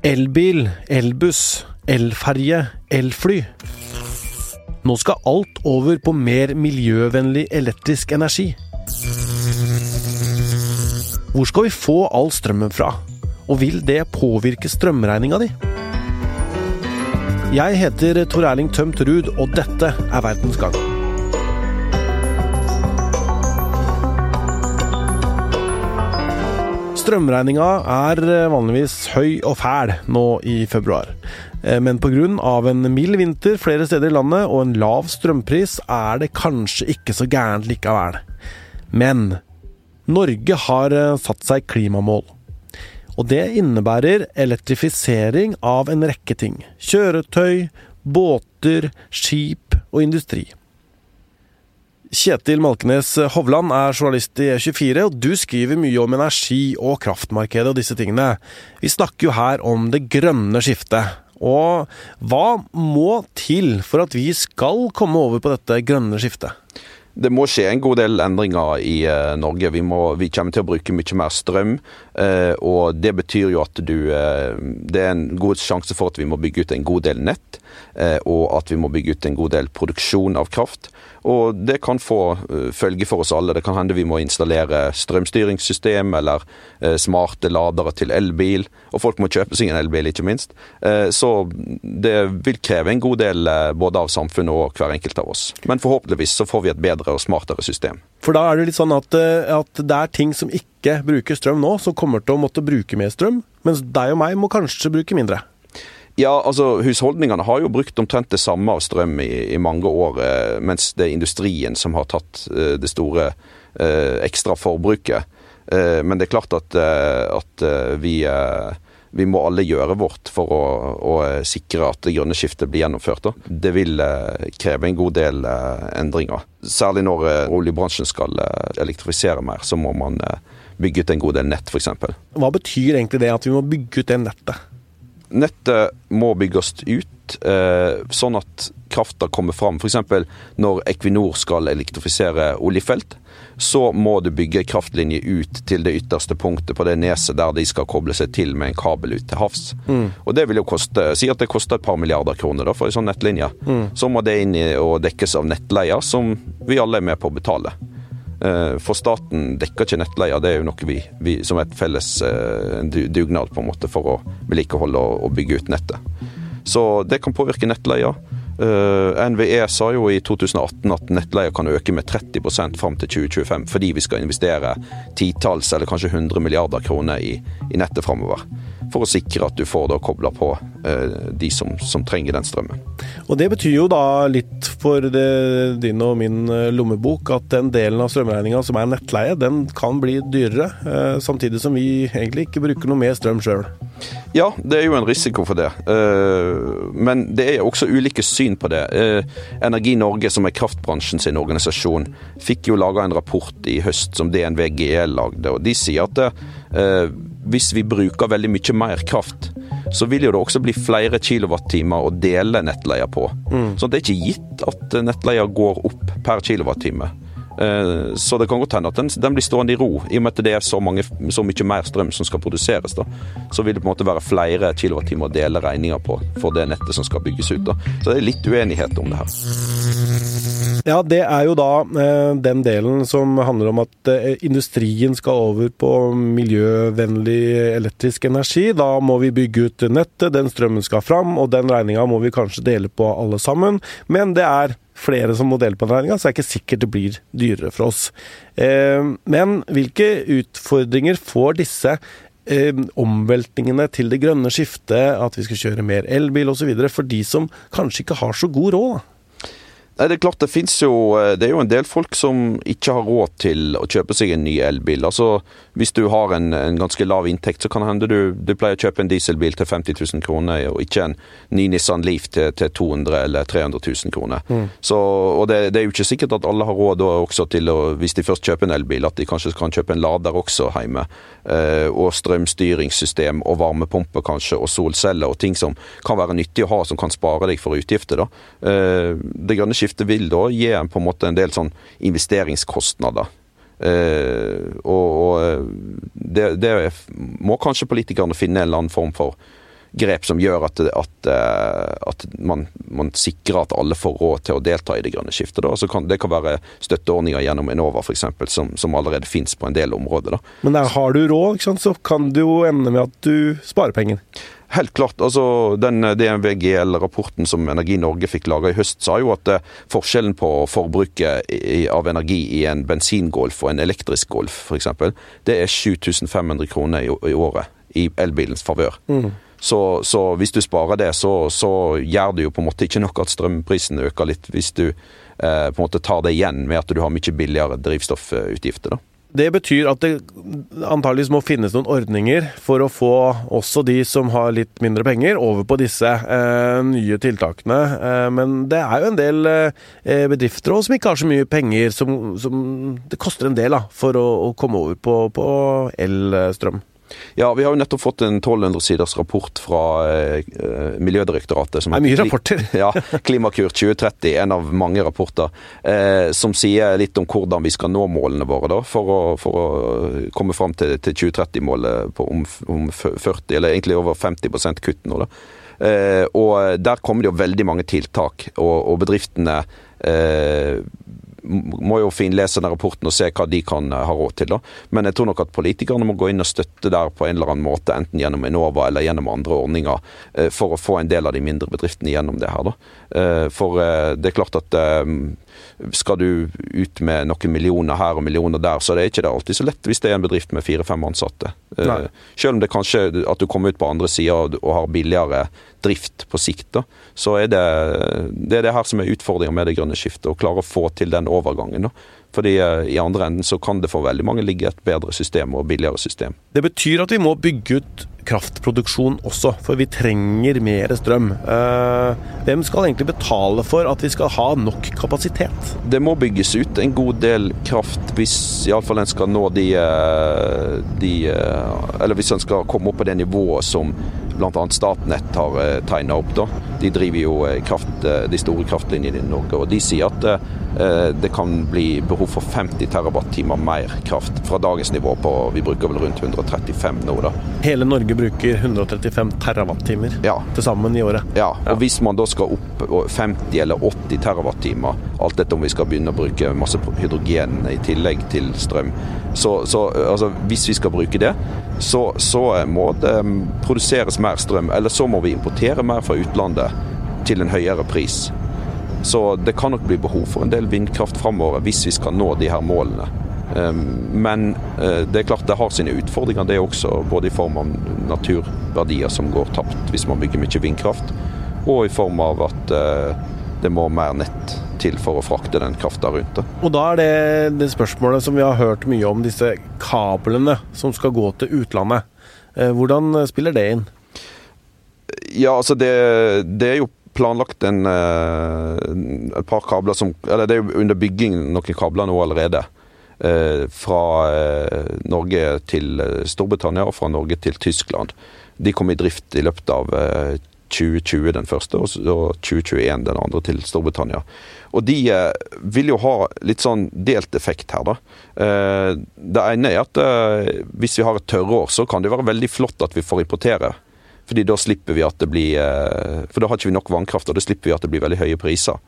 Elbil, elbuss, elferje, elfly. Nå skal alt over på mer miljøvennlig elektrisk energi. Hvor skal vi få all strømmen fra, og vil det påvirke strømregninga di? Jeg heter Tor Erling Tømt Ruud, og dette er Verdens gang. Strømregninga er vanligvis høy og fæl nå i februar. Eh, men pga. en mild vinter flere steder i landet og en lav strømpris, er det kanskje ikke så gærent likevel. Men Norge har eh, satt seg klimamål. Og det innebærer elektrifisering av en rekke ting. Kjøretøy, båter, skip og industri. Kjetil Malkenes Hovland er journalist i E24, og du skriver mye om energi og kraftmarkedet og disse tingene. Vi snakker jo her om det grønne skiftet. Og hva må til for at vi skal komme over på dette grønne skiftet? Det må skje en god del endringer i uh, Norge. Vi, må, vi, kommer til å bruke mye mer strøm. Uh, og Det betyr jo at du uh, Det er en god sjanse for at vi må bygge ut en god del nett. og at vi må bygge ut en god del produksjon av kraft. Og det kan få uh, følge for oss alle. Det kan hende vi må installere strømstyringssystem eller uh, smarte ladere til elbil. Og folk må kjøpe seg en elbil, ikke minst. Uh, så det vil kreve en god del både av samfunnet og hver enkelt av oss. Men forhåpentligvis så får vi et bedre og smartere system. For da er det litt sånn at, at det er ting som ikke bruker strøm nå, som kommer til å måtte bruke mer strøm, mens deg og meg må kanskje bruke mindre. Ja, altså Husholdningene har jo brukt omtrent det samme av strøm i, i mange år, eh, mens det er industrien som har tatt eh, det store eh, ekstra forbruket. Eh, men det er klart at, eh, at eh, vi, vi, må alle gjøre vårt for å, å, sikre at det grønne skiftet blir gjennomført. Da. Det vil kreve en god del endringer. Særlig når oljebransjen skal elektrifisere mer, så må man bygge ut en god del nett, f.eks. Hva betyr egentlig det at vi må bygge ut det nettet? Nettet må bygges ut, eh, sånn at krafta kommer fram. F.eks. når Equinor skal elektrifisere oljefelt, så må du bygge kraftlinje ut til det ytterste punktet på det neset der de skal koble seg til med en kabel ut til havs. Mm. Og det vil jo koste Si at det koster et par milliarder kroner da, for en sånn nettlinje. Mm. Så må det inn og dekkes av nettleier, som vi alle er med på å betale. Eh, for staten dekker ikke nettleia, det er jo noe vi, vi som et felles eh, dugnad på en måte for å vedlikeholde og, bygge ut nettet. Så det kan påvirke nettleia. Eh, NVE sa jo i 2018 at nettleia kan øke med 30% fram til 2025, fordi vi skal investere titalls eller kanskje 100 milliarder kroner i, i nettet framover for å sikre at du får da kobla på eh, de som, som, trenger den strømmen. Og Det betyr jo da litt for det, din og min eh, lommebok at den delen av strømregninga som er nettleie, den kan bli dyrere, eh, samtidig som vi egentlig ikke bruker noe mer strøm sjøl. Ja, det er jo en risiko for det. Men det er også ulike syn på det. Energi Norge, som er kraftbransjen sin organisasjon, fikk jo laga en rapport i høst som DNV GL lagde, og de sier at det, hvis vi bruker veldig mye mer kraft, så vil jo det også bli flere kilowattimer å dele nettleia på. Mm. Så det er ikke gitt at nettleia går opp per kilowattime. Eh, så det kan godt hende at den, den, blir stående i ro, i og med at det er så, mange, så mye mer strøm som skal produseres. da. Så vil det på en måte være flere kilowattimer å dele regninga på for det nettet som skal bygges ut. da. Så det er litt uenighet om det her. Ja, det er jo da eh, den delen som handler om at eh, industrien skal over på miljøvennlig elektrisk energi. Da må vi bygge ut nettet, den strømmen skal fram, og den regninga må vi kanskje dele på alle sammen. Men det er flere som må dele på den regninga, så det er ikke sikkert det blir dyrere for oss. Eh, men hvilke utfordringer får disse omveltningene til det grønne skiftet, at vi skal kjøre mer elbil osv., for de som kanskje ikke har så god råd? Nei, Det er klart det fins jo eh, Det er jo en del folk som ikke har råd til å kjøpe seg en ny elbil. Altså, Hvis du har en, en ganske lav inntekt, så kan det hende du, du, pleier å kjøpe en dieselbil til 50 000 kroner, og ikke en ny Nissan Leaf til, til 200 eller 300 000 kroner. Mm. Så, og det, det, er jo ikke sikkert at alle har råd også til å, hvis de først kjøper en elbil, at de kanskje kan kjøpe en lader også hjemme. Eh, og strømstyringssystem og varmepumpe kanskje, og solceller og ting som kan være nyttig å ha, som kan spare deg for utgifter. da. Eh, det grønne skiftet vil da gi en på en måte en del sånn investeringskostnader. Uh, og, og det, det, må kanskje politikerne finne en eller annen form for grep som gjør at, at, at man, man, sikrer at alle får råd til å delta i det grønne skiftet. Kan, det kan være støtteordninger gjennom Enova f.eks., som, som allerede finnes på en del områder. Da. Men der har du råd, så kan det jo ende med at du sparer penger. Helt klart. altså Den DNVGL-rapporten som Energi Norge fikk laga i høst, sa jo at forskjellen på forbruket av energi i en bensingolf og en elektrisk golf f.eks., det er 7500 kroner i året i elbilens favør. Mm. Så, så, hvis du sparer det, så, så, gjør det jo på en måte ikke nok at strømprisen øker litt, hvis du eh, på en måte tar det igjen med at du har mye billigere drivstoffutgifter. da. Det betyr at det antageligvis må finnes noen ordninger for å få også de som har litt mindre penger, over på disse eh, nye tiltakene. Eh, men det er jo en del eh, bedrifter også som ikke har så mye penger, som, som det koster en del da, for å, å komme over på, på elstrøm. Ja, vi har jo nettopp fått en 1200 siders rapport fra eh, Miljødirektoratet. Som det er mye rapporter. ja, Klimakur 2030, en av mange rapporter, eh, som sier litt om hvordan vi skal nå målene våre da, for, å, for å komme fram til, til 2030-målet om, om, 40, eller egentlig over 50 kutt nå. da. Eh, og der kommer det jo veldig mange tiltak, og, og bedriftene eh, må jo finlese den rapporten og se hva de kan eh, ha råd til. da. Men jeg tror nok at politikerne må gå inn og støtte der på en eller annen måte, enten gjennom Enova eller gjennom andre ordninger, eh, for å få en del av de mindre bedriftene gjennom det her. da. Eh, for det er klart at skal du ut med noen millioner her og millioner der, så det er ikke det alltid så lett hvis det er en bedrift med fire-fem ansatte. Nei. Selv om det kanskje at du kommer ut på andre sida og har billigere drift på sikt, da, så er det, det er det her som er utfordringa med det grønne skiftet. Å klare å få til den overgangen. da. Fordi eh, i andre enden så kan det for veldig mange ligge et bedre system og billigere system. Det betyr at vi må bygge ut kraftproduksjon også, for vi trenger mer strøm. Eh, hvem skal egentlig betale for at vi skal ha nok kapasitet? Det må bygges ut en god del kraft hvis iallfall en skal nå de, eh, de Eller hvis en skal komme opp på det nivået som bl.a. Statnett har tegna opp. da. De driver jo kraft, de store kraftlinjene i Norge, og de sier at det kan bli behov for 50 TWh mer kraft fra dagens nivå på Vi bruker vel rundt 135 nå, da. Hele Norge bruker 135 TWh ja. til sammen i året. Ja, og ja. hvis man da skal opp 50 eller 80 TWh, alt dette om vi skal begynne å bruke masse hydrogen i tillegg til strøm, så, så altså, hvis vi skal bruke det, så, så må det mm, produseres mer strøm. Eller så må vi importere mer fra utlandet til en høyere pris. Så det kan nok bli behov for en del vindkraft framover hvis vi skal nå de her målene. Ehm, men eh, det er klart det har sine utfordringer, det er også. Både i form av naturverdier som går tapt hvis man bygger mye vindkraft, og i form av at eh, det må mer nett til for å frakte den krafta rundt. Det. Og da er det det spørsmålet som vi har hørt mye om, disse kablene som skal gå til utlandet. Eh, hvordan spiller det inn? Ja, altså det, det er jo planlagt en, eh, et par kabler som Eller det er jo under bygging noen kabler nå allerede. Eh, fra eh, Norge til Storbritannia og fra Norge til Tyskland. De kom i drift i løpet av 2020 den første, og 2021 den andre til Storbritannia. Og de vil jo ha litt sånn delt effekt her, da. Det ene er at hvis vi har et tørrår, så kan det være veldig flott at vi får importere fordi da slipper vi at det blir eh, For da har ikke vi nok vannkraft, og da slipper vi at det blir veldig høye priser.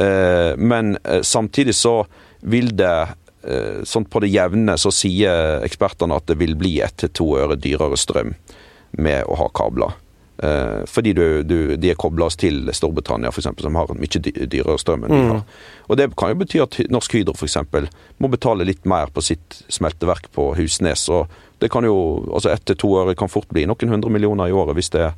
Eh, men eh, samtidig så vil det Sånn på det jevne så sier ekspertene at det vil bli ett til to øre dyrere strøm med å ha kabler. Fordi du, du, de er kobla oss til Storbritannia, f.eks., som har mye dyrere strøm enn vi har. Mm. Og Det kan jo bety at Norsk Hydro f.eks. må betale litt mer på sitt smelteverk på Husnes. og det kan jo, altså Ett til to øre kan fort bli noen hundre millioner i året hvis det,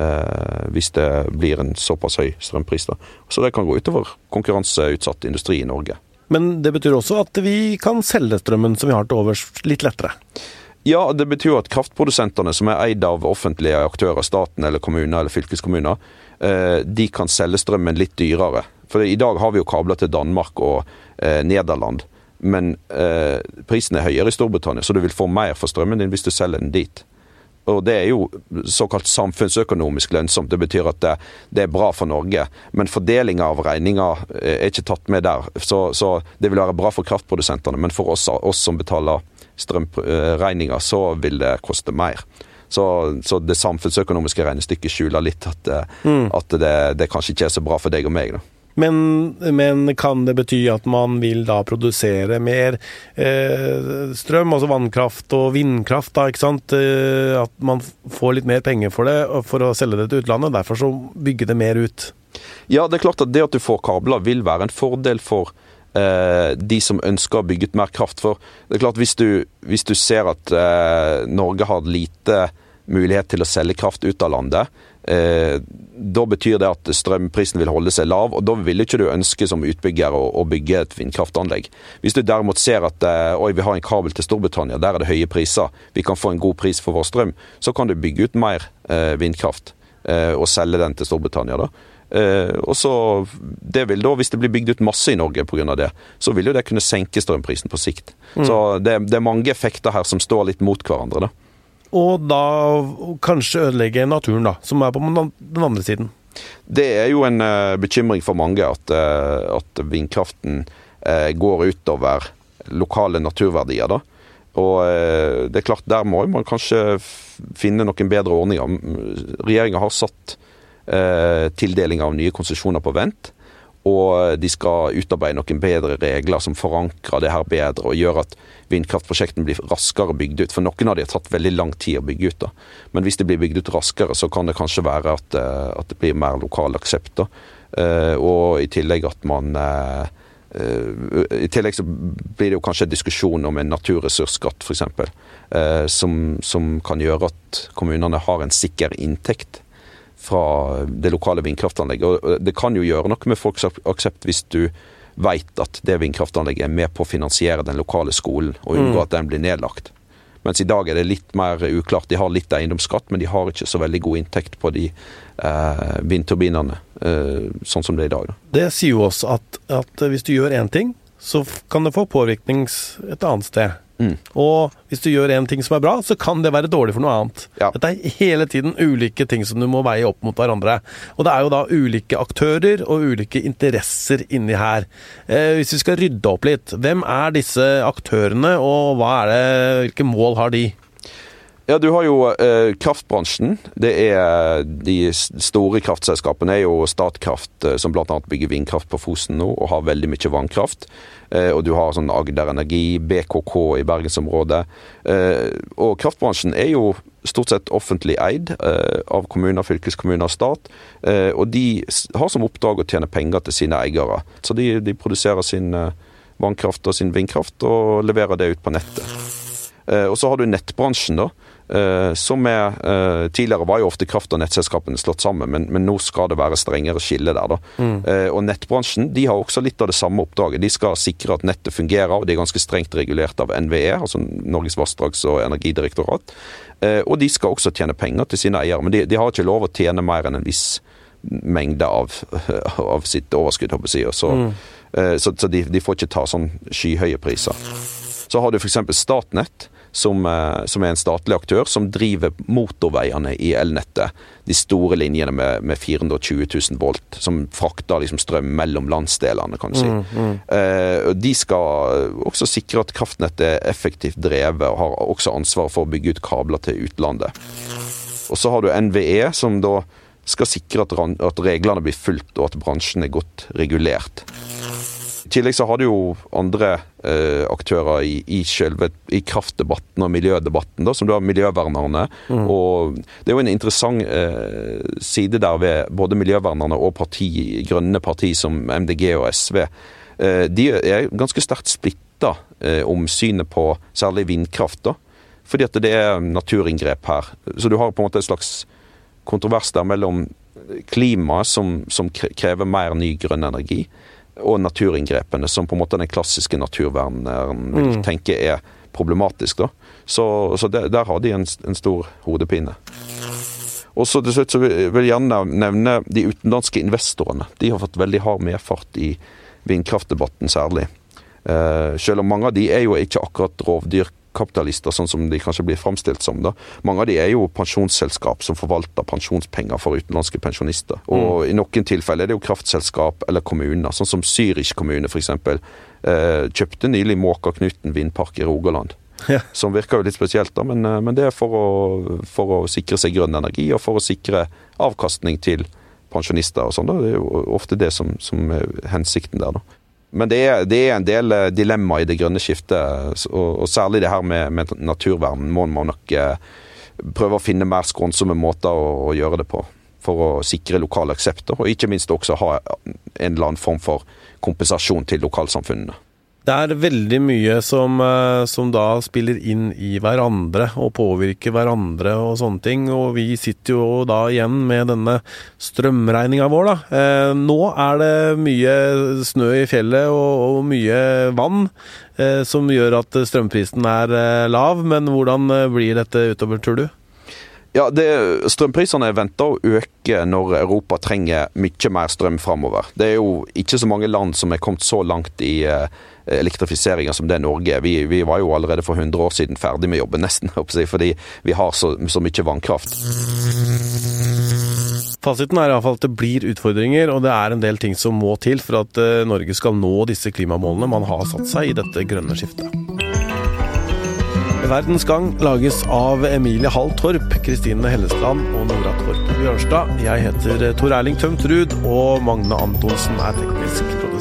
eh, hvis det blir en såpass høy strømpris. da. Så det kan gå utover konkurranseutsatt industri i Norge. Men det betyr også at vi kan selge strømmen som vi har til overs, litt lettere? Ja, det betyr jo at kraftprodusentene som er eid av offentlige aktører, staten eller kommuner eller fylkeskommuner, eh, de kan selge strømmen litt dyrere. For i dag har vi jo kabler til Danmark og eh, Nederland men eh, prisen er høyere i Storbritannia, så du vil få mer for strømmen din hvis du selger den dit. Og Det er jo såkalt samfunnsøkonomisk lønnsomt. Det betyr at det, det er bra for Norge. Men fordelinga av regninga er ikke tatt med der. Så, så, det vil være bra for kraftprodusentene, men for oss, oss som betaler strømregninga, så vil det koste mer. Så, så det samfunnsøkonomiske regnestykket skjuler litt at, mm. at det, det, kanskje ikke er så bra for deg og meg. da. Men, men, kan det bety at man vil da produsere mer eh, strøm, altså vannkraft og vindkraft, da, ikke sant? Eh, at man får litt mer penger for det for å selge det til utlandet, derfor så bygge det mer ut? Ja, det er klart at det at du får kabler vil være en fordel for eh, de som ønsker å bygge ut mer kraft. For det er klart hvis du, hvis du ser at eh, Norge har lite mulighet til å selge kraft ut av landet, Eh, da betyr det at strømprisen vil holde seg lav, og da vil ikke du ønske som utbygger å, bygge et vindkraftanlegg. Hvis du derimot ser at eh, oi, vi har en kabel til Storbritannia, der er det høye priser, vi kan få en god pris for vår strøm, så kan du bygge ut mer eh, vindkraft eh, og selge den til Storbritannia. da. Eh, og så, det vil da, Hvis det blir bygd ut masse i Norge pga. det, så vil jo det kunne senke strømprisen på sikt. Mm. Så det, det, er mange effekter her som står litt mot hverandre. da og da kanskje ødelegge naturen, da, som er på den andre siden. Det er jo en uh, bekymring for mange at, uh, at vindkraften går utover lokale naturverdier. da. Og det er klart, der må man kanskje finne noen bedre ordninger. Regjeringa har satt tildeling av nye konsesjoner på vent. Og de skal utarbeide noen bedre regler som forankrer det her bedre, og gjør at vindkraftprosjektene blir raskere bygd ut. For noen av de har tatt veldig lang tid å bygge ut. da. Men hvis de blir bygd ut raskere, så kan det kanskje være at, eh, at det blir mer lokal aksept. da. Eh, og i tillegg at man eh, i tillegg så blir det jo kanskje diskusjon om en naturressursskatt, f.eks. Som, som kan gjøre at kommunene har en sikker inntekt fra det lokale vindkraftanlegget. Og det kan jo gjøre noe med folks aksept hvis du veit at det vindkraftanlegget er med på å finansiere den lokale skolen, og unngå mm. at den blir nedlagt. Mens i dag er det litt mer uklart. De har litt eiendomsskatt, men de har ikke så veldig god inntekt på de eh, vindturbinene, eh, sånn som det er i dag. Da. Det sier jo oss at, at hvis du gjør én ting, så kan det få påvirkning et annet sted. Mm. Og hvis du gjør én ting som er bra, så kan det være dårlig for noe annet. Ja. Dette er hele tiden ulike ting som du må veie opp mot hverandre. Og det er jo da ulike aktører og ulike interesser inni her. Eh, hvis vi skal rydde opp litt, hvem er disse aktørene, og hva er det, hvilke mål har de? Ja, du har jo eh, kraftbransjen. Det er De store kraftselskapene er jo Statkraft, eh, som bl.a. bygger vindkraft på Fosen nå, og har veldig mye vannkraft. Eh, og du har sånn Agder Energi, BKK i bergensområdet. Eh, og kraftbransjen er jo stort sett offentlig eid eh, av kommuner, fylkeskommuner og stat. Eh, og de har som oppdrag å tjene penger til sine eiere. Så de, de produserer sin vannkraft og sin vindkraft og leverer det ut på nettet. Og så har du nettbransjen, da Uh, som er, uh, Tidligere var jo ofte kraft- og nettselskapene slått sammen, men, men, nå skal det være strengere skille der. da. Mm. Og Nettbransjen de har også litt av det samme oppdraget. De skal sikre at nettet fungerer, og de er ganske strengt regulert av NVE, altså Norges vassdrags- og energidirektorat. og de skal også tjene penger til sine eiere, men de, de, har ikke lov å tjene mer enn en viss mengde av, av sitt overskudd, håper jeg. Så, mm. så, så de, de, får ikke ta sånn skyhøye priser. Så har du f.eks. Statnett som, eh, som, er en statlig aktør, som driver motorveiene i elnettet. De store linjene med, med 420 000 volt, som frakter liksom strøm mellom landsdelene, kan du si. Mm, mm. Eh, de skal også sikre at kraftnettet er effektivt drevet, og har også ansvar for å bygge ut kabler til utlandet. Og så har du NVE, som da skal sikre at, at reglene blir fulgt, og at bransjen er godt regulert. Tillegg så har du jo andre eh, aktører i, i, selve, i kraftdebatten og miljødebatten, da, som du har miljøvernerne. Mm. Og det er jo en interessant eh, side der ved både miljøvernerne og parti, grønne parti som MDG og SV. Eh, de er ganske sterkt splitta eh, om synet på særlig vindkraft. da. Fordi at det er naturinngrep her. Så du har på en måte et slags kontrovers der mellom klimaet, som, som krever mer ny grønn energi, og naturinngrepene, som på en måte den klassiske naturverneren vil mm. tenke er problematisk. da. Så, så der, der, har de en, en stor hodepine. Og så til slutt så vil jeg gjerne nevne de utenlandske investorene. De har fått veldig hard medfart i vindkraftdebatten særlig. Uh, selv om mange av de er jo ikke akkurat rovdyr kapitalister, sånn som de kanskje blir framstilt som. da. Mange av de er jo pensjonsselskap som forvalter pensjonspenger for utenlandske pensjonister. Og mm. i noen tilfeller er det jo kraftselskap eller kommuner, sånn som Zürich kommune f.eks. Eh, kjøpte nylig Måka-Knuten vindpark i Rogaland. Ja. Som virker jo litt spesielt, da, men, men det er for å, for å sikre seg grønn energi, og for å sikre avkastning til pensjonister og sånn. Det er jo ofte det som, som er hensikten der, da. Men det er, det er en del eh, dilemma i det grønne skiftet, og, og særlig det her med, med naturvern må man nok eh, prøve å finne mer skånsomme måter å, å gjøre det på. For å sikre lokal aksept, og ikke minst også ha en eller annen form for kompensasjon til lokalsamfunnene. Det er veldig mye som, eh, som, da spiller inn i hverandre og påvirker hverandre og sånne ting. Og vi sitter jo da igjen med denne strømregninga vår, da. Eh, nå er det mye snø i fjellet og, og mye vann eh, som gjør at strømprisen er eh, lav. Men hvordan eh, blir dette utover, tror du? Ja, Strømprisene er venta å øke når Europa trenger mye mer strøm framover. Det er jo ikke så mange land som er kommet så langt i eh, elektrifiseringa som det Norge er. Vi, vi, var jo allerede for 100 år siden ferdig med jobben, nesten, fordi vi har så, så mye vannkraft. Fasiten er iallfall at det blir utfordringer, og det er en del ting som må til for at eh, Norge skal nå disse klimamålene man har satt seg i dette grønne skiftet. Verdens Gang lages av Emilie Hall Torp, Kristine Hellestrand og Nora Torp Bjørnstad. Jeg heter Tor Erling Tømt Ruud, og Magne Antonsen er teknisk produsent.